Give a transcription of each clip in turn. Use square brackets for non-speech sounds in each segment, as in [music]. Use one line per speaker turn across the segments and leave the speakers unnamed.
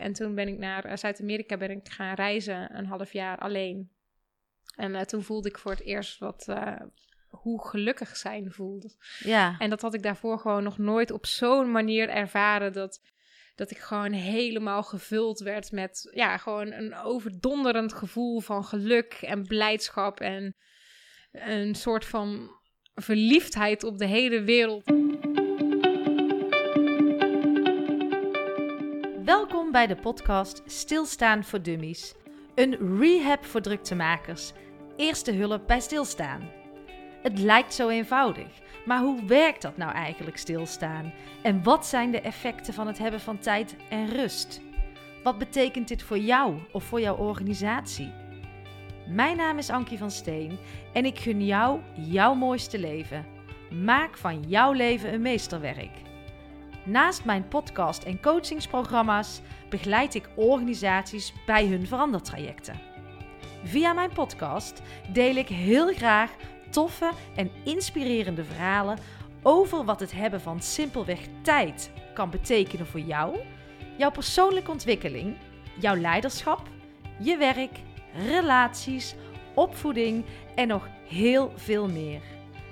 En toen ben ik naar eh, Zuid-Amerika ben ik gaan reizen, een half jaar alleen. En eh, toen voelde ik voor het eerst wat, uh, hoe gelukkig zijn voelde.
Ja.
En dat had ik daarvoor gewoon nog nooit op zo'n manier ervaren dat, dat ik gewoon helemaal gevuld werd met ja, gewoon een overdonderend gevoel van geluk en blijdschap en een soort van verliefdheid op de hele wereld.
Welkom bij de podcast Stilstaan voor Dummies. Een rehab voor druktemakers. Eerste hulp bij stilstaan. Het lijkt zo eenvoudig, maar hoe werkt dat nou eigenlijk stilstaan? En wat zijn de effecten van het hebben van tijd en rust? Wat betekent dit voor jou of voor jouw organisatie? Mijn naam is Ankie van Steen en ik gun jou jouw mooiste leven. Maak van jouw leven een meesterwerk. Naast mijn podcast en coachingsprogramma's begeleid ik organisaties bij hun verandertrajecten. Via mijn podcast deel ik heel graag toffe en inspirerende verhalen over wat het hebben van simpelweg tijd kan betekenen voor jou, jouw persoonlijke ontwikkeling, jouw leiderschap, je werk, relaties, opvoeding en nog heel veel meer.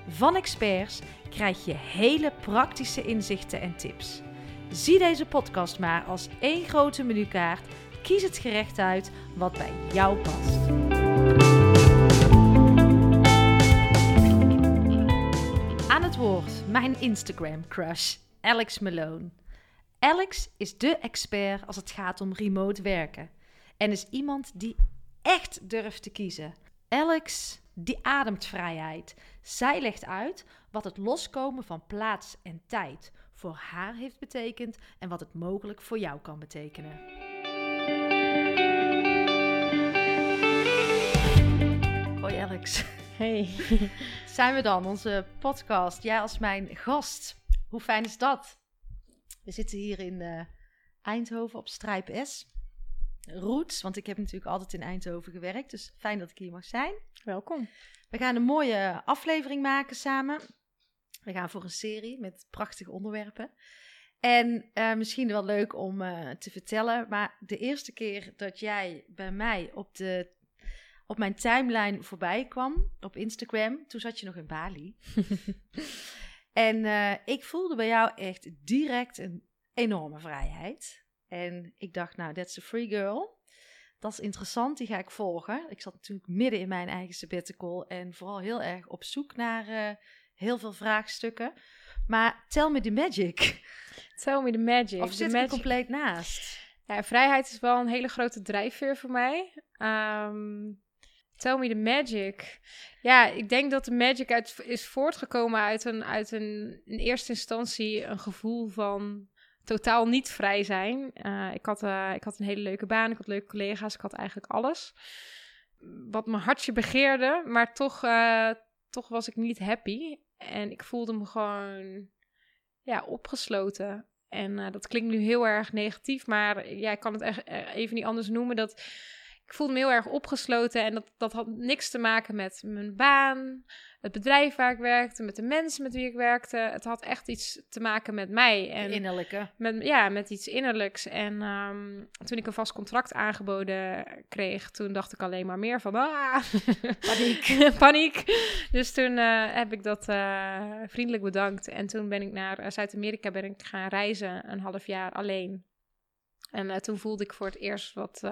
Van experts krijg je hele praktische inzichten en tips. Zie deze podcast maar als één grote menukaart. Kies het gerecht uit wat bij jou past. Aan het woord mijn Instagram crush, Alex Malone. Alex is de expert als het gaat om remote werken en is iemand die echt durft te kiezen. Alex die ademt vrijheid. Zij legt uit wat het loskomen van plaats en tijd voor haar heeft betekend en wat het mogelijk voor jou kan betekenen. Hoi Alex.
Hey. [laughs]
Zijn we dan, onze podcast? Jij als mijn gast. Hoe fijn is dat? We zitten hier in uh, Eindhoven op Strijp S. Roots, want ik heb natuurlijk altijd in Eindhoven gewerkt. Dus fijn dat ik hier mag zijn.
Welkom.
We gaan een mooie aflevering maken samen. We gaan voor een serie met prachtige onderwerpen. En uh, misschien wel leuk om uh, te vertellen, maar de eerste keer dat jij bij mij op, de, op mijn timeline voorbij kwam op Instagram, toen zat je nog in Bali. [laughs] en uh, ik voelde bij jou echt direct een enorme vrijheid. En ik dacht, nou, that's a free girl. Dat is interessant, die ga ik volgen. Ik zat natuurlijk midden in mijn eigen sabbatical en vooral heel erg op zoek naar heel veel vraagstukken. Maar tell me the magic.
Tell me the magic.
Of zit ik compleet naast?
Ja, vrijheid is wel een hele grote drijfveer voor mij. Um, tell me the magic. Ja, ik denk dat de magic uit, is voortgekomen uit, een, uit een, in eerste instantie een gevoel van totaal niet vrij zijn. Uh, ik, had, uh, ik had een hele leuke baan, ik had leuke collega's, ik had eigenlijk alles. Wat mijn hartje begeerde, maar toch, uh, toch was ik niet happy. En ik voelde me gewoon ja, opgesloten. En dat klinkt nu heel erg negatief, maar ja, ik kan het echt even niet anders noemen. Dat, ik voelde me heel erg opgesloten en dat, dat had niks te maken met mijn baan, het bedrijf waar ik werkte, met de mensen met wie ik werkte. Het had echt iets te maken met mij. En
Innerlijke.
Met, ja, met iets innerlijks. En um, toen ik een vast contract aangeboden kreeg, toen dacht ik alleen maar meer van... Ah, [laughs]
paniek. [laughs]
paniek. Dus toen uh, heb ik dat uh, vriendelijk bedankt. En toen ben ik naar uh, Zuid-Amerika ben ik gaan reizen, een half jaar alleen. En toen voelde ik voor het eerst wat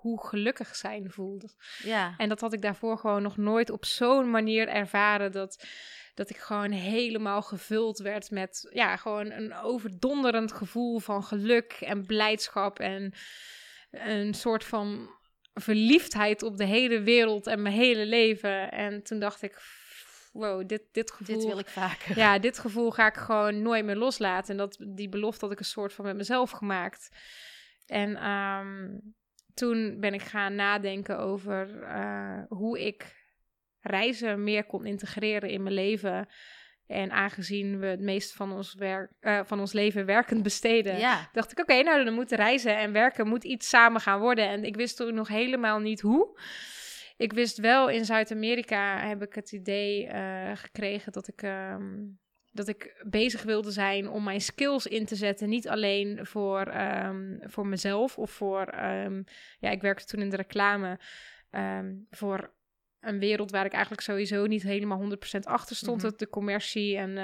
hoe gelukkig zijn voelde.
Ja.
En dat had ik daarvoor gewoon nog nooit op zo'n manier ervaren dat, dat ik gewoon helemaal gevuld werd met ja, gewoon een overdonderend gevoel van geluk en blijdschap en een soort van verliefdheid op de hele wereld en mijn hele leven. En toen dacht ik, wow, dit, dit gevoel...
Dit wil ik vaker.
Ja, dit gevoel ga ik gewoon nooit meer loslaten. En dat, die belofte had ik een soort van met mezelf gemaakt. En um, toen ben ik gaan nadenken over uh, hoe ik reizen meer kon integreren in mijn leven. En aangezien we het meeste van ons, werk, uh, van ons leven werkend besteden,
ja.
dacht ik: oké, okay, nou dan moet reizen en werken moet iets samen gaan worden. En ik wist toen nog helemaal niet hoe. Ik wist wel in Zuid-Amerika heb ik het idee uh, gekregen dat ik um, dat ik bezig wilde zijn om mijn skills in te zetten. Niet alleen voor, ehm, voor mezelf of voor. ehm, ja, ik werkte toen in de reclame. ehm, voor een wereld waar ik eigenlijk sowieso niet helemaal 100% achter stond. Het, de commercie en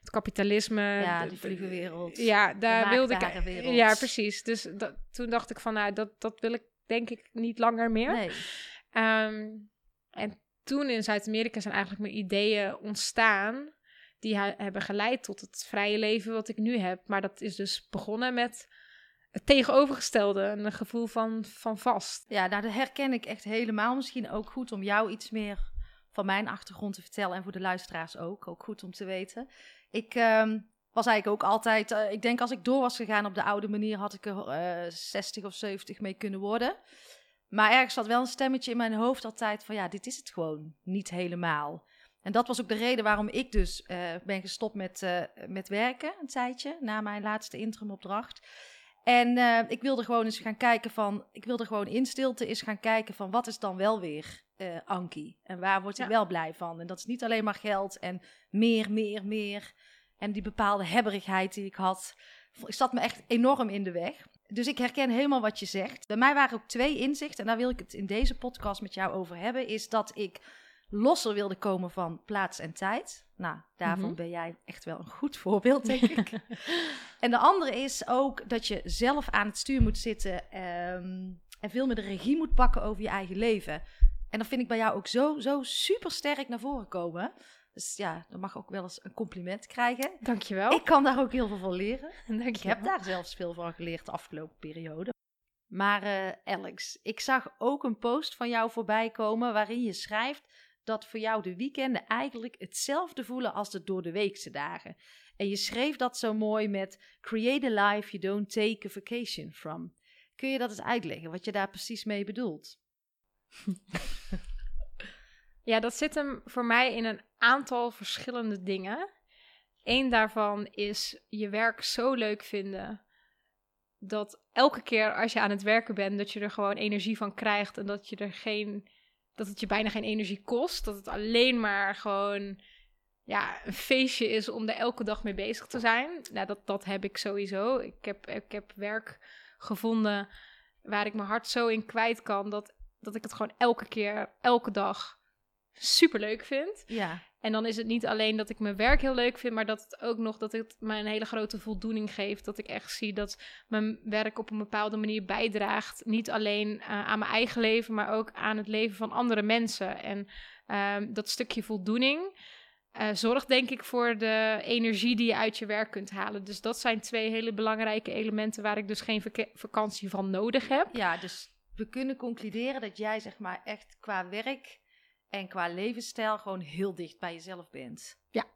het kapitalisme.
ja,
de-
die vliegenwereld.
Ja, daar wilde ik.
wereld.
Ja, precies. Dus dat, toen dacht ik van, nou, dat, dat wil ik denk ik niet langer meer.
Nee.
En toen in Zuid-Amerika zijn eigenlijk mijn ideeën ontstaan. Die hebben geleid tot het vrije leven wat ik nu heb. Maar dat is dus begonnen met het tegenovergestelde. Een gevoel van, van vast.
Ja, dat herken ik echt helemaal. Misschien ook goed om jou iets meer van mijn achtergrond te vertellen. En voor de luisteraars ook. Ook goed om te weten. Ik ehm, was eigenlijk ook altijd... eh, ik denk als ik door was gegaan op de oude manier... had ik er eh 60 of 70 mee kunnen worden. Maar ergens zat wel een stemmetje in mijn hoofd altijd van... Ja, dit is het gewoon niet helemaal. En dat was ook de reden waarom ik dus eh, ben gestopt met, eh, met werken een tijdje. Na mijn laatste interimopdracht. En eh, ik wilde gewoon eens gaan kijken van, ik wilde gewoon in stilte eens gaan kijken van wat is dan wel weer Ankie? En waar word ik
Ja.
wel blij van? En dat is niet alleen maar geld en meer, meer, meer. En die bepaalde hebberigheid die ik had, ik zat me echt enorm in de weg. Dus ik herken helemaal wat je zegt. Bij mij waren ook twee inzichten, en daar wil ik het in deze podcast met jou over hebben, is dat ik losser wilde komen van plaats en tijd. Nou, daarvan
Mhm.
ben jij echt wel een goed voorbeeld, denk ik. [laughs] En de andere is ook dat je zelf aan het stuur moet zitten ehm, en veel meer de regie moet pakken over je eigen leven. En dat vind ik bij jou ook zo, zo super sterk naar voren komen. Dus ja, dan mag ook wel eens een compliment krijgen.
Dankjewel.
Ik kan daar ook heel veel van leren. [laughs]
Dankjewel.
Ik heb daar zelfs veel van geleerd de afgelopen periode. Maar eh, Alex, ik zag ook een post van jou voorbij komen waarin je schrijft dat voor jou de weekenden eigenlijk hetzelfde voelen als de door de weekse dagen. En je schreef dat zo mooi met create a life you don't take a vacation from. Kun je dat eens uitleggen, wat je daar precies mee bedoelt? [laughs]
Ja, dat zit hem voor mij in een aantal verschillende dingen. Eén daarvan is je werk zo leuk vinden dat elke keer als je aan het werken bent, dat je er gewoon energie van krijgt en dat je er geen, dat het je bijna geen energie kost, dat het alleen maar gewoon ja, een feestje is om er elke dag mee bezig te zijn. Nou, dat, dat heb ik sowieso. Ik heb, ik heb werk gevonden waar ik mijn hart zo in kwijt kan dat, dat ik het gewoon elke keer, elke dag super leuk vind.
Ja,
En dan is het niet alleen dat ik mijn werk heel leuk vind, maar dat het ook nog dat het mij een hele grote voldoening geeft. Dat ik echt zie dat mijn werk op een bepaalde manier bijdraagt. Niet alleen eh, aan mijn eigen leven, maar ook aan het leven van andere mensen. En ehm, dat stukje voldoening eh, zorgt denk ik voor de energie die je uit je werk kunt halen. Dus dat zijn twee hele belangrijke elementen waar ik dus geen vaka- vakantie van nodig heb.
ja, dus we kunnen concluderen dat jij zeg maar echt qua werk en qua levensstijl gewoon heel dicht bij jezelf bent.
Ja.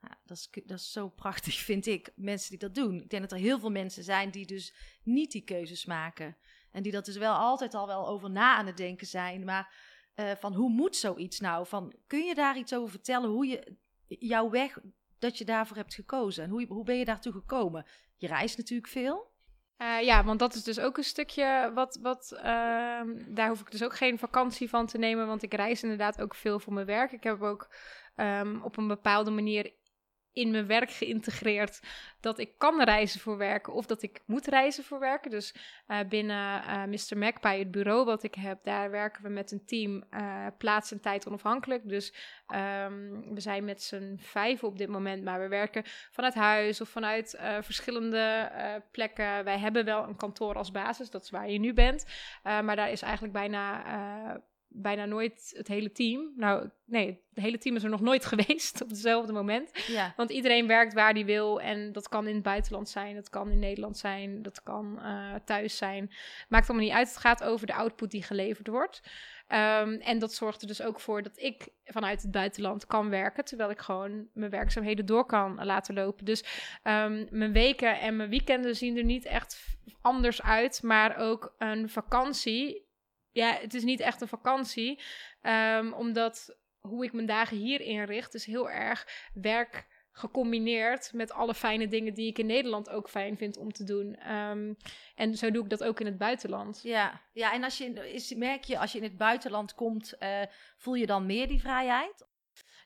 Ja, dat, is, dat is zo prachtig, [laughs] vind ik. Mensen die dat doen. Ik denk dat er heel veel mensen zijn die dus niet die keuzes maken. En die dat dus wel altijd al wel over na aan het denken zijn. Maar eh, van hoe moet zoiets nou? Van, kun je daar iets over vertellen? Hoe je jouw weg, dat je daarvoor hebt gekozen? En hoe, hoe ben je daartoe gekomen? Je reist natuurlijk veel.
Eh, ja, want dat is dus ook een stukje wat, wat ehm, daar hoef ik dus ook geen vakantie van te nemen, want ik reis inderdaad ook veel voor mijn werk. Ik heb ook ehm, op een bepaalde manier in mijn werk geïntegreerd dat ik kan reizen voor werken of dat ik moet reizen voor werken. Dus eh, binnen eh Mr. Magpie, het bureau wat ik heb, daar werken we met een team eh, plaats en tijd onafhankelijk. Dus ehm, we zijn met z'n vijf op dit moment, maar we werken vanuit huis of vanuit verschillende plekken. Wij hebben wel een kantoor als basis, dat is waar je nu bent. Maar daar is eigenlijk bijna, bijna nooit het hele team. Nou, nee, het hele team is er nog nooit [laughs] geweest op hetzelfde moment.
Ja.
Want iedereen werkt waar die wil. En dat kan in het buitenland zijn, dat kan in Nederland zijn, dat kan eh, thuis zijn. Maakt allemaal niet uit. Het gaat over de output die geleverd wordt. Ehm, en dat zorgt er dus ook voor dat ik vanuit het buitenland kan werken. Terwijl ik gewoon mijn werkzaamheden door kan laten lopen. Dus ehm, mijn weken en mijn weekenden zien er niet echt anders uit. Maar ook een vakantie. Ja, het is niet echt een vakantie. ehm, omdat hoe ik mijn dagen hier inricht, is heel erg werk gecombineerd met alle fijne dingen die ik in Nederland ook fijn vind om te doen. Ehm, en zo doe ik dat ook in het buitenland.
Ja, ja en als je, is, merk je als je in het buitenland komt, eh, voel je dan meer die vrijheid?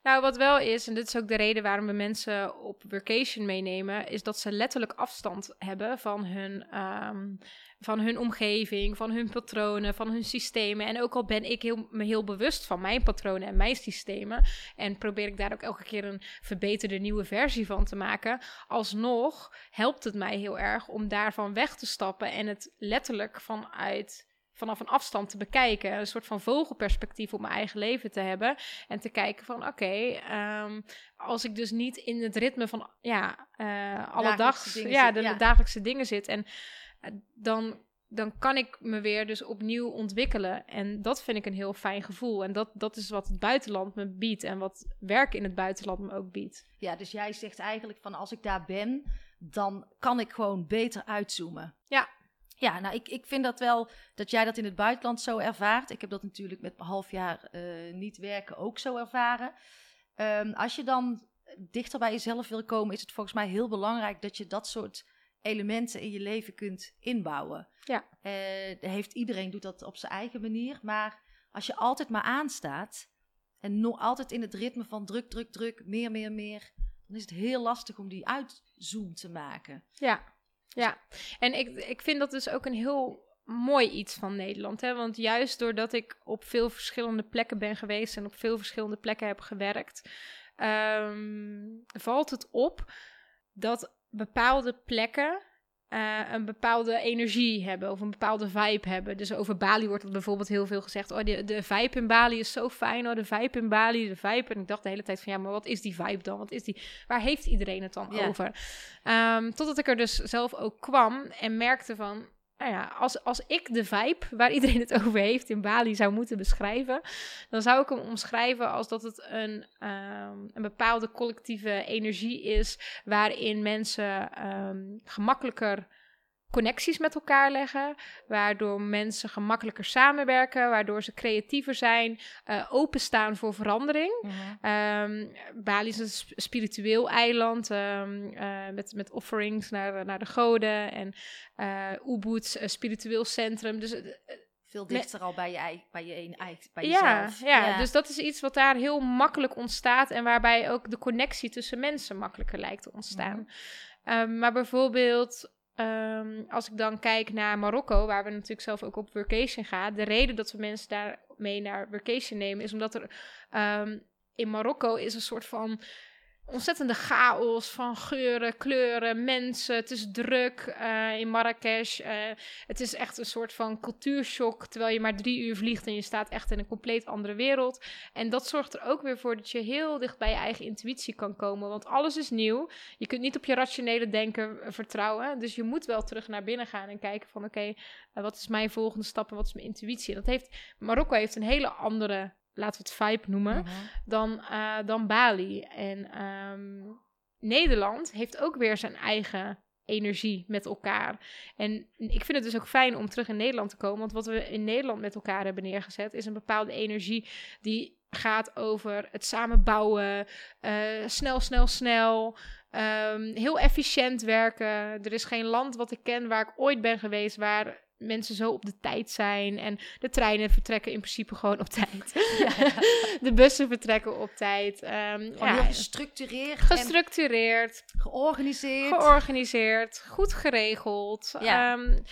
Nou, wat wel is, en dit is ook de reden waarom we mensen op vacation meenemen, is dat ze letterlijk afstand hebben van hun, ehm, van hun omgeving, van hun patronen, van hun systemen. En ook al ben ik heel, me heel bewust van mijn patronen en mijn systemen, en probeer ik daar ook elke keer een verbeterde nieuwe versie van te maken, alsnog helpt het mij heel erg om daarvan weg te stappen en het letterlijk vanuit vanaf een afstand te bekijken. Een soort van vogelperspectief op mijn eigen leven te hebben. En te kijken van oké, ehm, als ik dus niet in het ritme van ja, uh, ja, de, dagelijkse dingen zit. En eh, dan, dan kan ik me weer dus opnieuw ontwikkelen. En dat vind ik een heel fijn gevoel. En dat, dat is wat het buitenland me biedt. En wat werken in het buitenland me ook biedt.
Ja, dus jij zegt eigenlijk van als ik daar ben, dan kan ik gewoon beter uitzoomen.
Ja,
ja, nou, ik, ik vind dat wel dat jij dat in het buitenland zo ervaart. Ik heb dat natuurlijk met mijn half jaar uh, niet werken ook zo ervaren. Um, als je dan dichter bij jezelf wil komen, is het volgens mij heel belangrijk dat je dat soort elementen in je leven kunt inbouwen.
Ja.
Uh, heeft, iedereen doet dat op zijn eigen manier. Maar als je altijd maar aanstaat en nog altijd in het ritme van druk, druk, druk, meer, meer, meer, dan is het heel lastig om die uitzoom te maken.
Ja. Ja, en ik, ik vind dat dus ook een heel mooi iets van Nederland. Hè? Want juist doordat ik op veel verschillende plekken ben geweest en op veel verschillende plekken heb gewerkt, ehm, valt het op dat bepaalde plekken uh, een bepaalde energie hebben of een bepaalde vibe hebben. Dus over Bali wordt er bijvoorbeeld heel veel gezegd. Oh, de, de vibe in Bali is zo fijn. Oh, de vibe in Bali, de vibe. En ik dacht de hele tijd van ja, maar wat is die vibe dan? Wat is die? Waar heeft iedereen het dan over? Um, totdat ik er dus zelf ook kwam en merkte van nou ja, als, als ik de vibe waar iedereen het [laughs] over heeft in Bali zou moeten beschrijven, dan zou ik hem omschrijven als dat het een, um, een bepaalde collectieve energie is waarin mensen um, gemakkelijker connecties met elkaar leggen, waardoor mensen gemakkelijker samenwerken, waardoor ze creatiever zijn, uh, openstaan voor verandering. Mm Bali is een spiritueel eiland um, uh, met, met offerings naar, naar de goden en uh, Ubud, een spiritueel centrum. Dus
veel dichter al bij je, bij je eigen, bij
jezelf. Ja, ja, dus dat is iets wat daar heel makkelijk ontstaat en waarbij ook de connectie tussen mensen makkelijker lijkt te ontstaan. Mm maar bijvoorbeeld Um, als ik dan kijk naar Marokko, waar we natuurlijk zelf ook op vacation gaan. De reden dat we mensen daar mee naar vacation nemen, is omdat er um, in Marokko is een soort van ontzettende chaos van geuren, kleuren, mensen. Het is druk uh, in Marrakesh. Uh, het is echt een soort van cultuurshock, terwijl je maar drie uur vliegt en je staat echt in een compleet andere wereld. En dat zorgt er ook weer voor dat je heel dicht bij je eigen intuïtie kan komen, want alles is nieuw. Je kunt niet op je rationele denken vertrouwen, dus je moet wel terug naar binnen gaan en kijken van oké, wat is mijn volgende stap en wat is mijn intuïtie? En dat heeft, Marokko heeft een hele andere laten we het vibe noemen, mhm. dan, uh, dan Bali. En um, Nederland heeft ook weer zijn eigen energie met elkaar. En ik vind het dus ook fijn om terug in Nederland te komen. Want wat we in Nederland met elkaar hebben neergezet, is een bepaalde energie die gaat over het samenbouwen, uh, snel, snel, snel. Um, heel efficiënt werken. Er is geen land wat ik ken waar ik ooit ben geweest waar mensen zo op de tijd zijn. En de treinen vertrekken in principe gewoon op [laughs] tijd. Ja. de bussen vertrekken op tijd. Um,
ja, heel gestructureerd.
Gestructureerd.
Georganiseerd.
Georganiseerd. Goed geregeld. Ja. Um,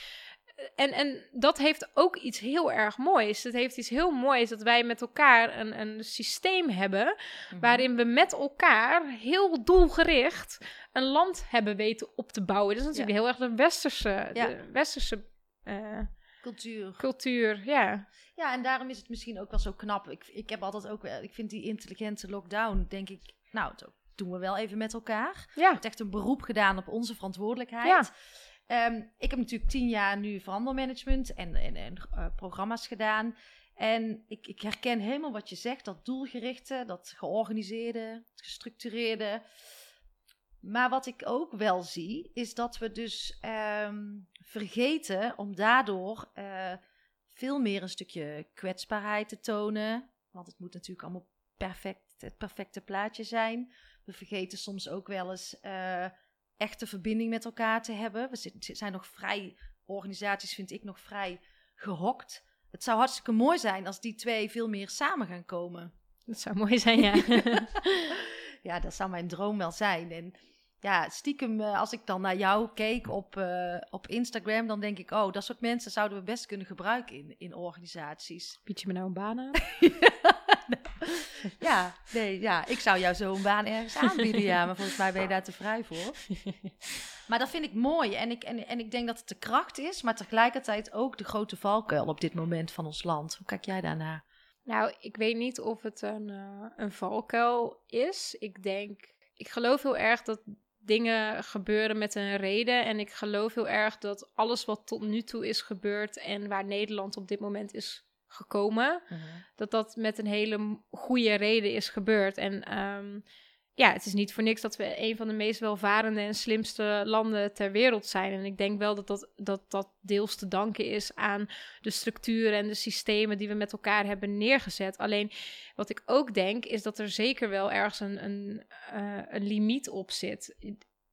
en, en dat heeft ook iets heel erg moois. Het heeft iets heel moois dat wij met elkaar een, een systeem hebben. Mhm. waarin we met elkaar heel doelgericht een land hebben weten op te bouwen. Dat is natuurlijk heel erg de westerse, de westerse uh,
cultuur.
Cultuur, ja.
Ja, en daarom is het misschien ook wel zo knap. Ik, ik heb altijd ook, ik vind die intelligente lockdown, denk ik, nou, dat doen we wel even met elkaar. Ja. Het echt een beroep gedaan op onze verantwoordelijkheid. Ja. Um, ik heb natuurlijk tien jaar nu verandermanagement en, en, en uh, programma's gedaan. En ik, ik, herken helemaal wat je zegt, dat doelgerichte, dat georganiseerde, gestructureerde. Maar wat ik ook wel zie, is dat we dus um, vergeten om daardoor uh, veel meer een stukje kwetsbaarheid te tonen. Want het moet natuurlijk allemaal perfect, het perfecte plaatje zijn. We vergeten soms ook wel eens uh, echte verbinding met elkaar te hebben. We zijn nog vrij, organisaties vind ik nog vrij gehokt. Het zou hartstikke mooi zijn als die twee veel meer samen gaan komen.
Dat zou mooi zijn, ja. [laughs]
ja, dat zou mijn droom wel zijn. En ja, stiekem, uh, als ik dan naar jou keek op, uh, op Instagram, dan denk ik, oh, dat soort mensen zouden we best kunnen gebruiken in, in organisaties.
Bied je me nou een baan aan? [laughs]
ja, nee, ja, ik zou jou zo een baan ergens aanbieden, ja, maar volgens mij ben je daar te vrij voor. [laughs] Maar dat vind ik mooi en ik, en, en ik denk dat het de kracht is, maar tegelijkertijd ook de grote valkuil op dit moment van ons land. Hoe kijk jij daarnaar?
Nou, ik weet niet of het een, uh, een valkuil is. Ik denk, ik geloof heel erg dat dingen gebeuren met een reden. En ik geloof heel erg dat alles wat tot nu toe is gebeurd en waar Nederland op dit moment is gekomen, mhm. dat dat met een hele goede reden is gebeurd. En um, ja, het is niet voor niks dat we een van de meest welvarende en slimste landen ter wereld zijn. En ik denk wel dat dat, dat, dat deels te danken is aan de structuren en de systemen die we met elkaar hebben neergezet. Alleen wat ik ook denk, is dat er zeker wel ergens een, een, uh, een limiet op zit.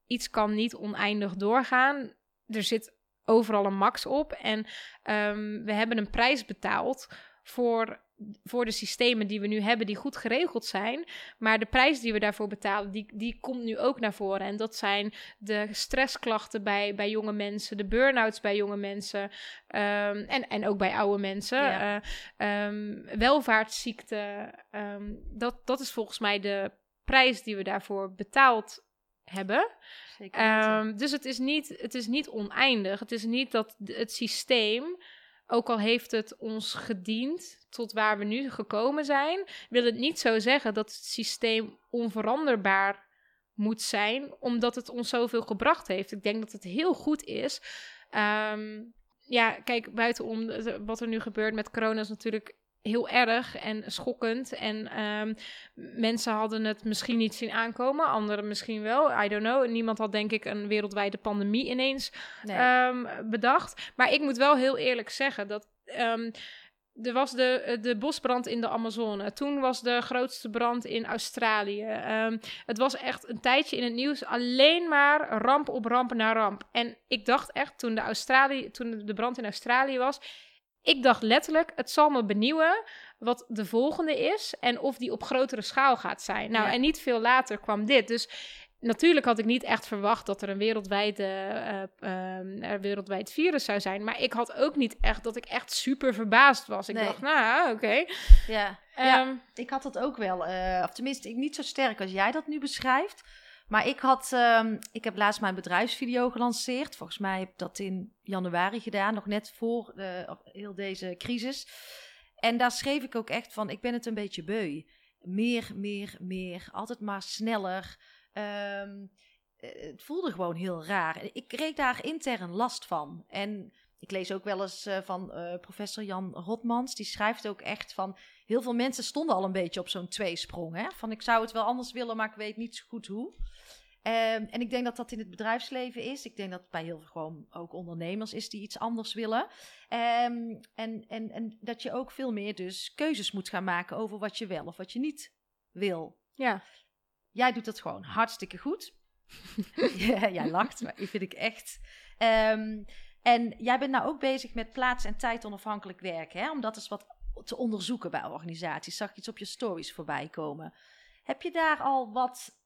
Iets kan niet oneindig doorgaan. Er zit overal een max op. En um, we hebben een prijs betaald voor voor de systemen die we nu hebben, die goed geregeld zijn. Maar de prijs die we daarvoor betalen, die, die komt nu ook naar voren. En dat zijn de stressklachten bij, bij jonge mensen, de burn-outs bij jonge mensen um, en, en ook bij oude mensen. Ja. Uh, um, welvaartsziekten, um, dat, dat is volgens mij de prijs die we daarvoor betaald hebben. Zeker dus het is, niet, het is niet oneindig. Het is niet dat het systeem ook al heeft het ons gediend tot waar we nu gekomen zijn, wil het niet zo zeggen dat het systeem onveranderbaar moet zijn, omdat het ons zoveel gebracht heeft. Ik denk dat het heel goed is. Um, ja, kijk, buitenom wat er nu gebeurt met corona is natuurlijk heel erg en schokkend. En um, mensen hadden het misschien niet zien aankomen, anderen misschien wel. I don't know. Niemand had denk ik een wereldwijde pandemie ineens nee. um, bedacht. Maar ik moet wel heel eerlijk zeggen dat. Um, er was de, de bosbrand in de Amazone. Toen was de grootste brand in Australië. Um, het was echt een tijdje in het nieuws alleen maar ramp op ramp naar ramp. En ik dacht echt toen de, Australië, toen de brand in Australië was ik dacht letterlijk, het zal me benieuwen wat de volgende is en of die op grotere schaal gaat zijn. Nou, en niet veel later kwam dit. Dus natuurlijk had ik niet echt verwacht dat er een wereldwijd, uh, wereldwijd virus zou zijn. Maar ik had ook niet echt dat ik echt super verbaasd was. Ik dacht, nou, oké.
Ja. ja, ehm, ik had dat ook wel. Uh, of tenminste, niet zo sterk als jij dat nu beschrijft. Maar ik, had, um, ik heb laatst mijn bedrijfsvideo gelanceerd. Volgens mij heb ik dat in januari gedaan, nog net voor uh, heel deze crisis. En daar schreef ik ook echt van, ik ben het een beetje beu. Meer, meer, meer, altijd maar sneller. Um, het voelde gewoon heel raar. Ik kreeg daar intern last van. En ik lees ook wel eens uh, van professor Jan Rotmans. Die schrijft ook echt van... Heel veel mensen stonden al een beetje op zo'n tweesprong. Hè? Van ik zou het wel anders willen, maar ik weet niet zo goed hoe. Um, en ik denk dat dat in het bedrijfsleven is. Ik denk dat het bij heel veel gewoon ook ondernemers is die iets anders willen. Um, en, en, en dat je ook veel meer dus keuzes moet gaan maken over wat je wel of wat je niet wil.
Ja.
Jij doet dat gewoon hartstikke goed. [laughs] ja, jij lacht, maar ik vind ik echt. Um, en jij bent nou ook bezig met plaats- en tijd onafhankelijk werken, hè? om dat eens wat te onderzoeken bij organisaties. Zag je iets op je stories voorbij komen? Heb je daar al wat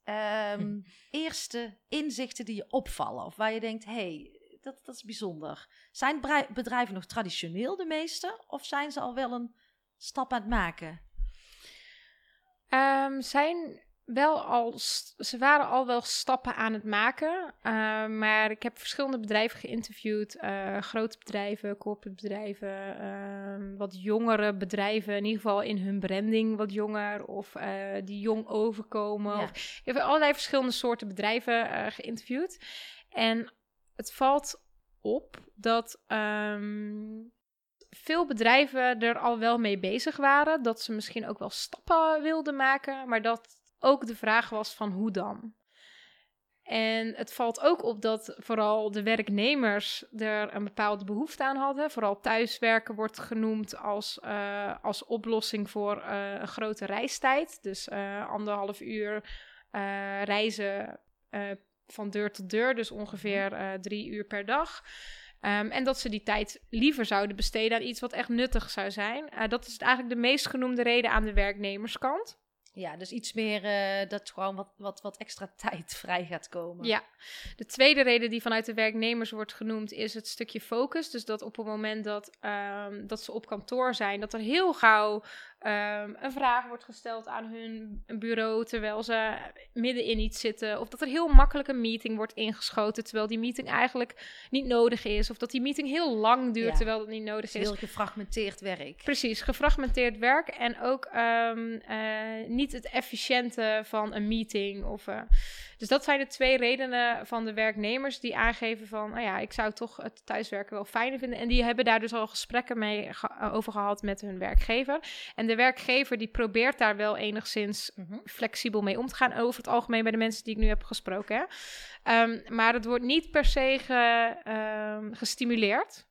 um, eerste inzichten die je opvallen? Of waar je denkt, hé, hey, dat, dat is bijzonder. Zijn bedrijven nog traditioneel de meeste? Of zijn ze al wel een stap aan het maken?
Um, zijn wel al, ze waren al wel stappen aan het maken. Uh, maar ik heb verschillende bedrijven geïnterviewd. Uh, grote bedrijven, corporate bedrijven, uh, wat jongere bedrijven, in ieder geval in hun branding wat jonger of eh, die jong overkomen. Ja. Of, ik heb allerlei verschillende soorten bedrijven geïnterviewd. En het valt op dat um, veel bedrijven er al wel mee bezig waren. Dat ze misschien ook wel stappen wilden maken, maar dat ook de vraag was van hoe dan? En het valt ook op dat vooral de werknemers er een bepaalde behoefte aan hadden. Vooral thuiswerken wordt genoemd als, uh, als oplossing voor uh, een grote reistijd. Dus uh, anderhalf uur reizen van deur tot deur, dus ongeveer drie uur per dag. Ehm, en dat ze die tijd liever zouden besteden aan iets wat echt nuttig zou zijn. Dat is eigenlijk de meest genoemde reden aan de werknemerskant.
Ja, dus iets meer uh, dat gewoon wat, wat, wat extra [laughs] tijd vrij gaat komen.
Ja, de tweede reden die vanuit de werknemers wordt genoemd is het stukje focus. Dus dat op het moment dat, um, dat ze op kantoor zijn, dat er heel gauw um, een vraag wordt gesteld aan hun bureau terwijl ze midden in iets zitten. Of dat er heel makkelijk een meeting wordt ingeschoten terwijl die meeting eigenlijk niet nodig is. Of dat die meeting heel lang duurt terwijl het niet nodig is.
Heel gefragmenteerd werk.
Precies, gefragmenteerd werk en ook um, uh, niet het efficiënte van een meeting. Of, uh, dus dat zijn de twee redenen van de werknemers die aangeven van, nou ja, ik zou toch het thuiswerken wel fijner vinden. En die hebben daar dus al gesprekken mee ge over gehad met hun werkgever. En de werkgever die probeert daar wel enigszins mm -hmm. flexibel mee om te gaan. Over het algemeen bij de mensen die ik nu heb gesproken. Hè. Um, maar het wordt niet per se ge, um, gestimuleerd.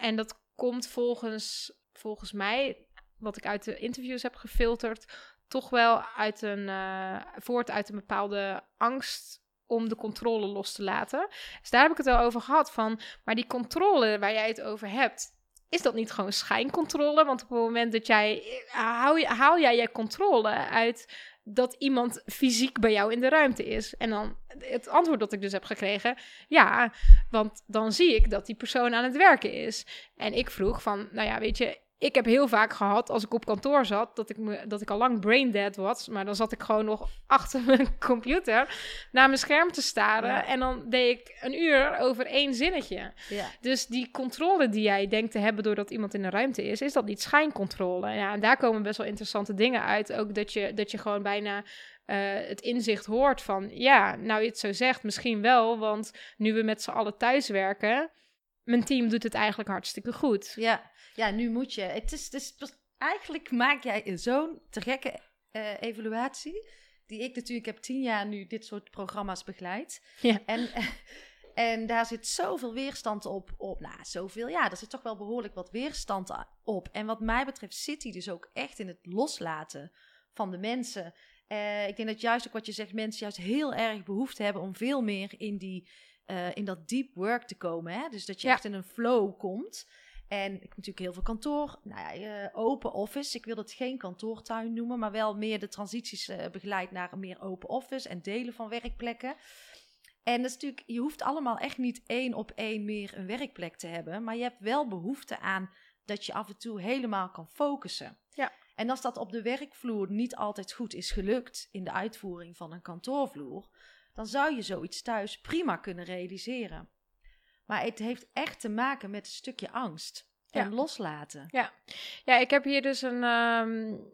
En dat komt volgens, volgens mij, wat ik uit de interviews heb gefilterd, toch wel uit een, uh, voort uit een bepaalde angst om de controle los te laten. Dus daar heb ik het wel over gehad van, maar die controle waar jij het over hebt, is dat niet gewoon schijncontrole? Want op het moment dat jij, haal, je, haal jij je controle uit dat iemand fysiek bij jou in de ruimte is? En dan het antwoord dat ik dus heb gekregen, ja, want dan zie ik dat die persoon aan het werken is. En ik vroeg van, nou ja, weet je, ik heb heel vaak gehad als ik op kantoor zat, dat ik, me, dat ik al lang brain dead was. Maar dan zat ik gewoon nog [laughs] achter mijn computer naar mijn scherm te staren. Ja. En dan deed ik een uur over één zinnetje.
Ja.
Dus die controle die jij denkt te hebben doordat iemand in de ruimte is, is dat niet schijncontrole. Ja, en daar komen best wel interessante dingen uit. Ook dat je, dat je gewoon bijna uh, het inzicht hoort van, ja, nou je het zo zegt, misschien wel. Want nu we met z'n allen thuiswerken, mijn team doet het eigenlijk hartstikke goed.
Ja, ja nu moet je. Het is, het is, eigenlijk maak jij zo'n te gekke uh, evaluatie. Die ik natuurlijk heb tien jaar nu dit soort programma's begeleid.
Ja.
En, [laughs] en daar zit zoveel weerstand op, op. Nou, zoveel. Ja, er zit toch wel behoorlijk wat weerstand op. En wat mij betreft zit die dus ook echt in het loslaten van de mensen. Uh, ik denk dat juist ook wat je zegt, mensen juist heel erg behoefte hebben om veel meer in die uh, in dat deep work te komen. Hè? Dus dat je ja. echt in een flow komt. En ik heb natuurlijk heel veel kantoor, nou ja, uh, open office. Ik wil het geen kantoortuin noemen, maar wel meer de transities uh, begeleid naar een meer open office en delen van werkplekken. En dat is natuurlijk, je hoeft allemaal echt niet één op één meer een werkplek te hebben, maar je hebt wel behoefte aan dat je af en toe helemaal kan focussen.
Ja.
En als dat op de werkvloer niet altijd goed is gelukt in de uitvoering van een kantoorvloer, dan zou je zoiets thuis prima kunnen realiseren. Maar het heeft echt te maken met een stukje angst en
ja.
loslaten.
Ja. ja, ik heb hier dus een. Um,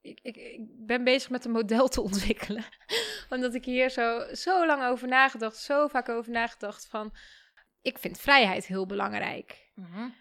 ik, ik, ik, ben bezig met een model te ontwikkelen. [laughs] Omdat ik hier zo, zo lang over nagedacht, zo vaak over nagedacht van. Ik vind vrijheid heel belangrijk.
Mm -hmm.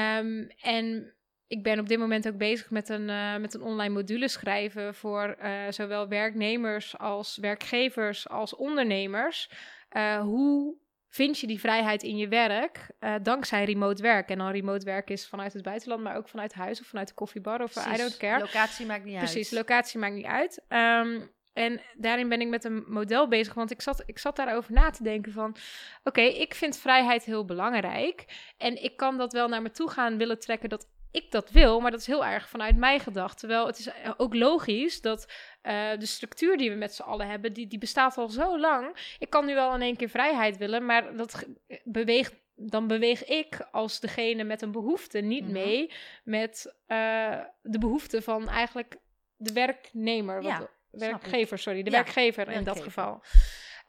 um, en ik ben op dit moment ook bezig met een, uh, met een online module schrijven voor uh, zowel werknemers als werkgevers als ondernemers. Uh, hoe vind je die vrijheid in je werk dankzij remote werk? En dan remote werk is vanuit het buitenland, maar ook vanuit huis of vanuit de koffiebar of
Precies.
I don't care.
Locatie maakt niet
Precies,
uit.
Precies, locatie maakt niet uit. Um, en daarin ben ik met een model bezig, want ik zat, ik zat daarover na te denken van... Oké, okay, ik vind vrijheid heel belangrijk. En ik kan dat wel naar me toe gaan willen trekken dat ik dat wil, maar dat is heel erg vanuit mij gedacht. Terwijl het is ook logisch dat uh, de structuur die we met z'n allen hebben, die, die bestaat al zo lang. Ik kan nu wel in één keer vrijheid willen, maar dat beweegt, dan beweeg ik als degene met een behoefte niet
Mhm.
mee met uh, de behoefte van eigenlijk de werknemer.
Ja,
wat, werkgever, sorry, de
Ja,
werkgever in dat geval.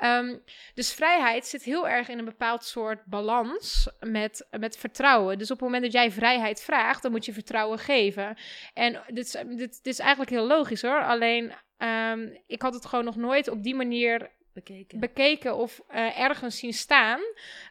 Um, dus vrijheid zit heel erg in een bepaald soort balans met, met vertrouwen. Dus op het moment dat jij vrijheid vraagt, dan moet je vertrouwen geven. En dit is, dit, is eigenlijk heel logisch hoor. Alleen, um, ik had het gewoon nog nooit op die manier
bekeken.
bekeken of uh, ergens zien staan.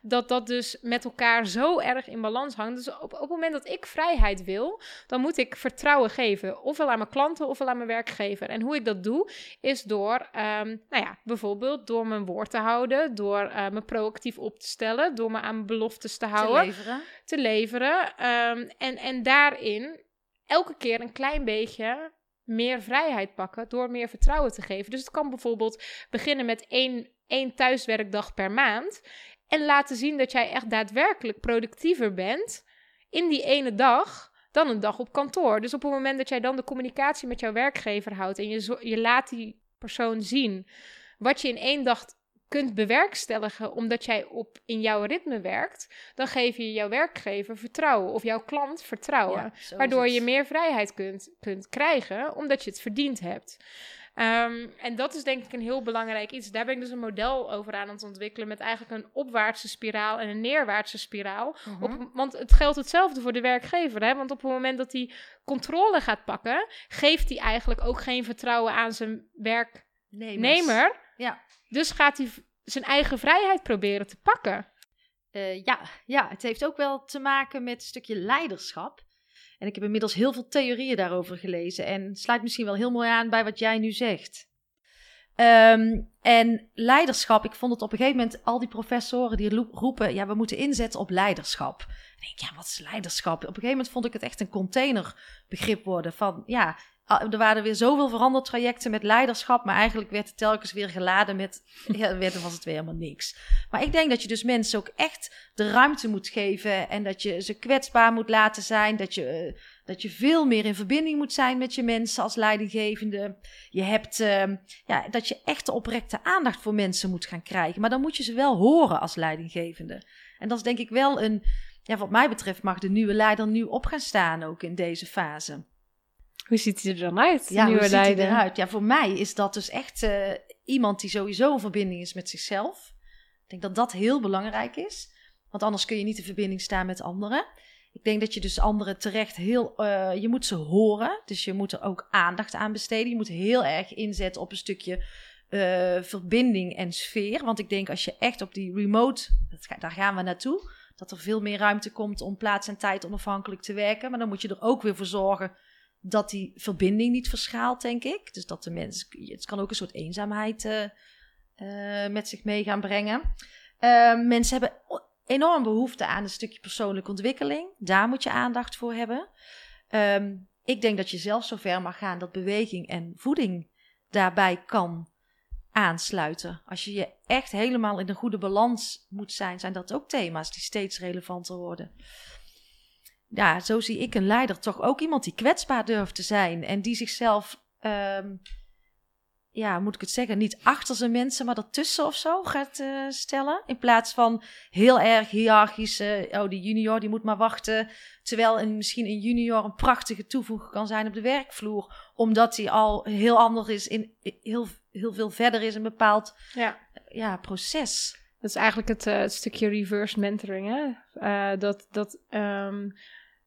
Dat dat dus met elkaar zo erg in balans hangt. Dus op, op het moment dat ik vrijheid wil, dan moet ik vertrouwen geven. Ofwel aan mijn klanten, ofwel aan mijn werkgever. En hoe ik dat doe, is door, um, nou ja, bijvoorbeeld door mijn woord te houden. Door uh, me proactief op te stellen. Door me aan beloftes te houden.
Te leveren.
Te leveren. Um, en, en daarin elke keer een klein beetje meer vrijheid pakken door meer vertrouwen te geven. Dus het kan bijvoorbeeld beginnen met één, één thuiswerkdag per maand. En laten zien dat jij echt daadwerkelijk productiever bent in die ene dag dan een dag op kantoor. Dus op het moment dat jij dan de communicatie met jouw werkgever houdt en je, je laat die persoon zien wat je in één dag kunt bewerkstelligen omdat jij op in jouw ritme werkt, dan geef je jouw werkgever vertrouwen of jouw klant vertrouwen, waardoor je meer vrijheid kunt, kunt krijgen omdat je het verdiend hebt. Ehm, en dat is denk ik een heel belangrijk iets. Daar ben ik dus een model over aan het ontwikkelen met eigenlijk een opwaartse spiraal en een neerwaartse spiraal. op, mhm. want het geldt hetzelfde voor de werkgever. Hè? Want op het moment dat hij controle gaat pakken, geeft hij eigenlijk ook geen vertrouwen aan zijn werknemer. Ja. Dus gaat hij zijn eigen vrijheid proberen te pakken.
Uh, ja, ja, het heeft ook wel te maken met een stukje leiderschap. En ik heb inmiddels heel veel theorieën daarover gelezen. En sluit misschien wel heel mooi aan bij wat jij nu zegt. Ehm, en leiderschap, ik vond het op een gegeven moment al die professoren die roepen: ja, we moeten inzetten op leiderschap. En ik denk, ja, wat is leiderschap? Op een gegeven moment vond ik het echt een containerbegrip worden van, ja, er waren weer zoveel verandertrajecten met leiderschap, maar eigenlijk werd het telkens weer geladen met, [laughs] ja, was het weer helemaal niks. Maar ik denk dat je dus mensen ook echt de ruimte moet geven en dat je ze kwetsbaar moet laten zijn, dat je, eh, dat je veel meer in verbinding moet zijn met je mensen als leidinggevende. Je hebt, uh, ja, dat je echt de oprechte aandacht voor mensen moet gaan krijgen, maar dan moet je ze wel horen als leidinggevende. En dat is denk ik wel een, ja, wat mij betreft mag de nieuwe leider nu op gaan staan ook in deze fase.
Hoe ziet hij er dan uit?
Ja, hoe ziet hij eruit? Ja, voor mij is dat dus echt uh, iemand die sowieso een verbinding is met zichzelf. Ik denk dat dat heel belangrijk is. Want anders kun je niet in verbinding staan met anderen. Ik denk dat je dus anderen terecht heel... Uh, je moet ze horen. Dus je moet er ook aandacht aan besteden. Je moet heel erg inzetten op een stukje uh, verbinding en sfeer. Want ik denk als je echt op die remote... Dat, daar gaan we naartoe. Dat er veel meer ruimte komt om plaats en tijd onafhankelijk te werken. Maar dan moet je er ook weer voor zorgen dat die verbinding niet verschaalt, denk ik. Dus dat de mensen, het kan ook een soort eenzaamheid uh, uh, met zich mee gaan brengen. Uh, mensen hebben enorm behoefte aan een stukje persoonlijke ontwikkeling. Daar moet je aandacht voor hebben. Um, ik denk dat je zelf zover mag gaan dat beweging en voeding daarbij kan aansluiten. Als je je echt helemaal in een goede balans moet zijn, zijn dat ook thema's die steeds relevanter worden ja, zo zie ik een leider toch ook iemand die kwetsbaar durft te zijn en die zichzelf, um, ja, moet ik het zeggen, niet achter zijn mensen, maar ertussen of zo gaat uh, stellen. In plaats van heel erg hiërarchisch, oh, die junior die moet maar wachten. Terwijl een, misschien een junior een prachtige toevoeging kan zijn op de werkvloer, omdat hij al heel anders is, in, heel, heel veel verder is in een bepaald ja. ja proces.
Dat is eigenlijk het, uh, het stukje reverse mentoring, hè? Uh, dat dat um,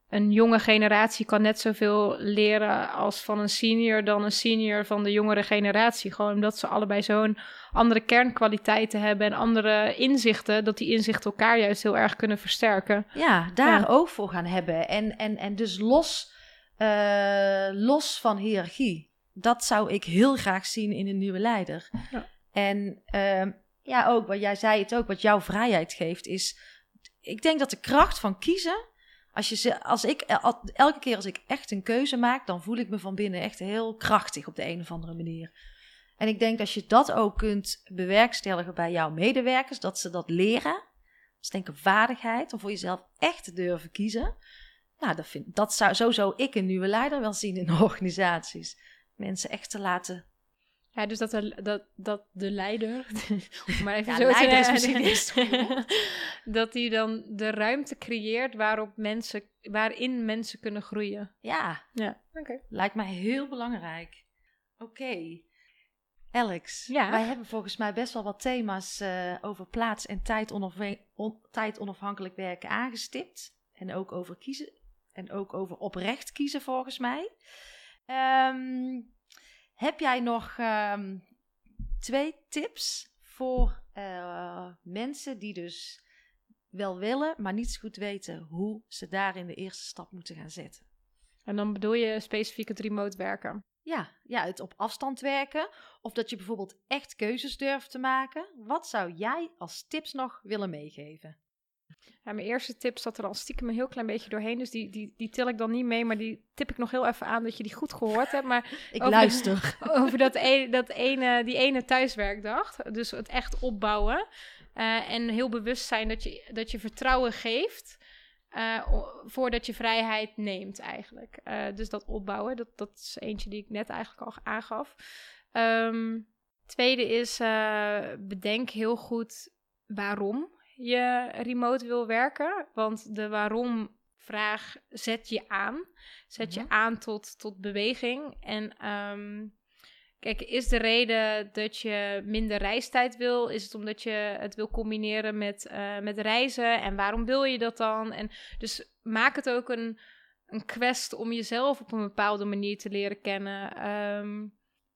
een jonge generatie kan net zoveel leren als van een senior dan een senior van de jongere generatie. Gewoon omdat ze allebei zo'n andere kernkwaliteiten hebben en andere inzichten, dat die inzichten elkaar juist heel erg kunnen versterken.
Ja, daar ja. ook voor gaan hebben. En, en, en dus los, uh, los van hiërarchie. Dat zou ik heel graag zien in een nieuwe leider. Ja. En uh, ja, ook wat jij zei het ook, wat jouw vrijheid geeft, is. Ik denk dat de kracht van kiezen als, je, als ik elke keer als ik echt een keuze maak, dan voel ik me van binnen echt heel krachtig op de een of andere manier. En ik denk als je dat ook kunt bewerkstelligen bij jouw medewerkers, dat ze dat leren. Dat is denk ik vaardigheid om voor jezelf echt te durven kiezen. Nou, dat, vind, dat zou, zo zou ik een nieuwe leider wel zien in [laughs] organisaties. Mensen echt te laten
ja, dus dat de, dat, dat de leider, [laughs] maar even ja, zo leider is dat hij dan de ruimte creëert waarop mensen, waarin mensen kunnen groeien.
Ja, ja. oké. lijkt mij heel belangrijk. Oké. Alex, ja. wij hebben volgens mij best wel wat thema's uh, over plaats- en tijd, on tijd onafhankelijk werken aangestipt. En ook over kiezen. En ook over oprecht kiezen, volgens mij. Um, heb jij nog um, twee tips voor uh, mensen die dus wel willen, maar niet zo goed weten hoe ze daar in de eerste stap moeten gaan zetten?
En dan bedoel je specifiek het remote werken?
Ja, ja, het op afstand werken. Of dat je bijvoorbeeld echt keuzes durft te maken. Wat zou jij als tips nog willen meegeven?
Ja, mijn eerste tip zat er al stiekem een heel klein beetje doorheen. Dus die, die, die til ik dan niet mee. Maar die tip ik nog heel even aan dat je die goed gehoord hebt. Maar [laughs]
ik luister. [laughs]
over dat, e, dat ene, die ene thuiswerkdag. Dus het echt opbouwen. Eh, en heel bewust zijn dat je, dat je vertrouwen geeft. eh, voordat je vrijheid neemt, eigenlijk. Eh, dus dat opbouwen, dat, dat is eentje die ik net eigenlijk al aangaf. Ehm, tweede is, bedenk heel goed waarom je remote wil werken. Want de waarom-vraag zet je aan. Zet je
Mhm.
aan tot, tot beweging. En ehm, kijk, is de reden dat je minder reistijd wil? Is het omdat je het wil combineren met, eh, met reizen? En waarom wil je dat dan? En dus maak het ook een, een quest om jezelf op een bepaalde manier te leren kennen. Ehm,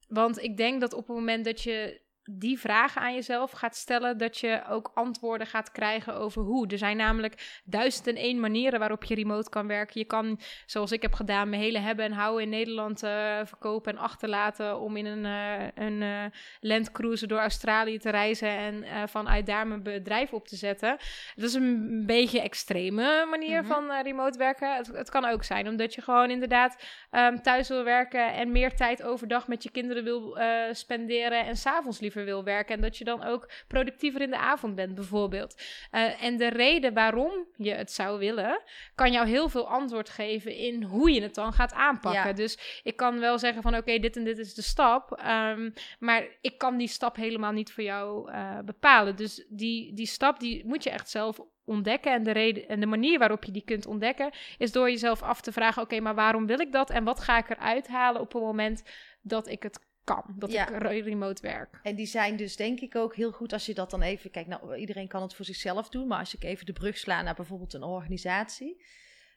want ik denk dat op het moment dat je die vragen aan jezelf gaat stellen, dat je ook antwoorden gaat krijgen over hoe. Er zijn namelijk duizend en één manieren waarop je remote kan werken. Je kan, zoals ik heb gedaan, mijn hele hebben en houden in Nederland eh, verkopen en achterlaten om in een, eh een eh, landcruiser door Australië te reizen en vanuit daar mijn bedrijf op te zetten. Dat is een beetje extreme manier
Mhm.
van remote werken. Het, het kan ook zijn omdat je gewoon inderdaad ehm, thuis wil werken en meer tijd overdag met je kinderen wil spenderen en s'avonds liever wil werken. En dat je dan ook productiever in de avond bent, bijvoorbeeld. Eh, en de reden waarom je het zou willen, kan jou heel veel antwoord geven in hoe je het dan gaat aanpakken.
Ja.
Dus ik kan wel zeggen van oké, dit en dit is de stap. ehm, maar ik kan die stap helemaal niet voor jou eh, bepalen. Dus die, die stap die moet je echt zelf ontdekken. En de, reden, en de manier waarop je die kunt ontdekken, is door jezelf af te vragen: oké, maar waarom wil ik dat? En wat ga ik eruit halen op het moment dat ik het kan? Dat
Ja.
ik re- remote werk.
En die zijn dus denk ik ook heel goed als je dat dan even... Kijk, nou, iedereen kan het voor zichzelf doen. Maar als ik even de brug sla naar bijvoorbeeld een organisatie...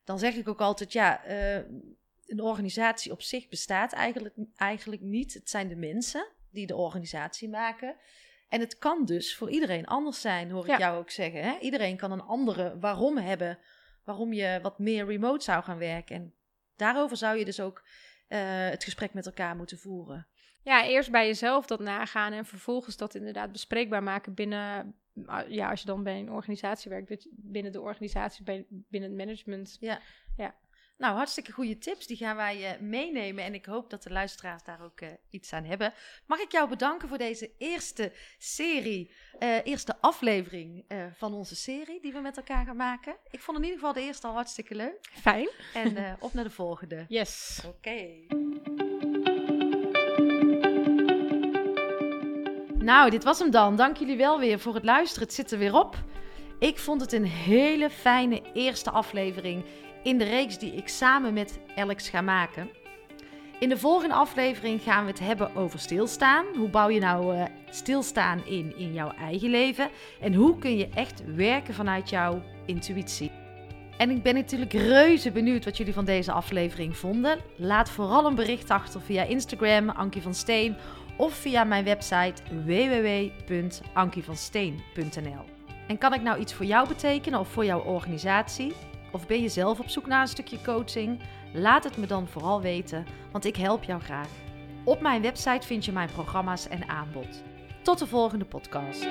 dan zeg ik ook altijd, ja, eh, een organisatie op zich bestaat eigenlijk, eigenlijk niet. Het zijn de mensen die de organisatie maken. En het kan dus voor iedereen anders zijn, hoor ik
Ja.
jou ook zeggen. Hè? Iedereen kan een andere waarom hebben... waarom je wat meer remote zou gaan werken. En daarover zou je dus ook eh, het gesprek met elkaar moeten voeren.
Ja, eerst bij jezelf dat nagaan en vervolgens dat inderdaad bespreekbaar maken binnen. ah, Ja, als je dan bij een organisatie werkt, binnen de organisatie, binnen het management.
Nou, hartstikke goede tips. Die gaan wij eh, meenemen. En ik hoop dat de luisteraars daar ook eh, iets aan hebben. Mag ik jou bedanken voor deze eerste serie, eh, eerste aflevering eh, van onze serie die we met elkaar gaan maken. Ik vond in ieder geval de eerste al hartstikke leuk.
Fijn.
En eh, op naar de volgende.
Yes.
Oké. Nou, dit was hem dan. Dank jullie wel weer voor het luisteren. Het zit er weer op. Ik vond het een hele fijne eerste aflevering in de reeks die ik samen met Alex ga maken. In de volgende aflevering gaan we het hebben over stilstaan. Hoe bouw je nou eh, stilstaan in in jouw eigen leven? En hoe kun je echt werken vanuit jouw intuïtie? En ik ben natuurlijk reuze benieuwd wat jullie van deze aflevering vonden. Laat vooral een bericht achter via Instagram, Ankie van Steen, of via mijn website www.ankievansteen.nl. En kan ik nou iets voor jou betekenen of voor jouw organisatie? Of ben je zelf op zoek naar een stukje coaching? Laat het me dan vooral weten, want ik help jou graag. Op mijn website vind je mijn programma's en aanbod. Tot de volgende podcast.